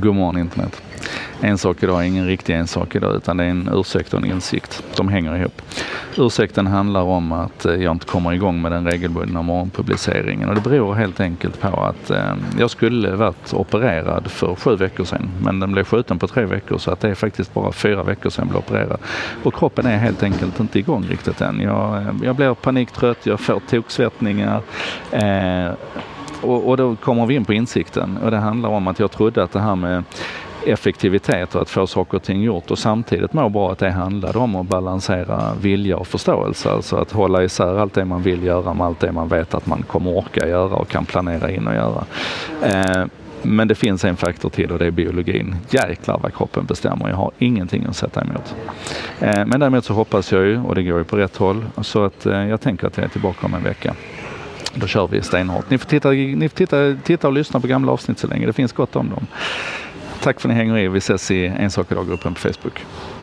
Godmorgon internet. En sak idag är ingen riktig en sak idag utan det är en ursäkt och en insikt. De hänger ihop. Ursäkten handlar om att eh, jag inte kommer igång med den regelbundna morgonpubliceringen och det beror helt enkelt på att eh, jag skulle varit opererad för sju veckor sedan men den blev skjuten på tre veckor så att det är faktiskt bara fyra veckor sedan jag blev opererad. Och kroppen är helt enkelt inte igång riktigt än. Jag, eh, jag blir paniktrött, jag får toksvettningar eh, och, och då kommer vi in på insikten och det handlar om att jag trodde att det här med effektivitet och att få saker och ting gjort och samtidigt må bra att det handlade om att balansera vilja och förståelse. Alltså att hålla isär allt det man vill göra med allt det man vet att man kommer orka göra och kan planera in och göra. Eh, men det finns en faktor till och det är biologin. Jäklar vad kroppen bestämmer. Jag har ingenting att sätta emot. Eh, men däremot så hoppas jag ju, och det går ju på rätt håll, så att eh, jag tänker att jag är tillbaka om en vecka. Då kör vi stenhårt. Ni får titta, ni får titta, titta och lyssna på gamla avsnitt så länge. Det finns gott om dem. Tack för att ni hänger i. Vi ses i En sak idag-gruppen på Facebook.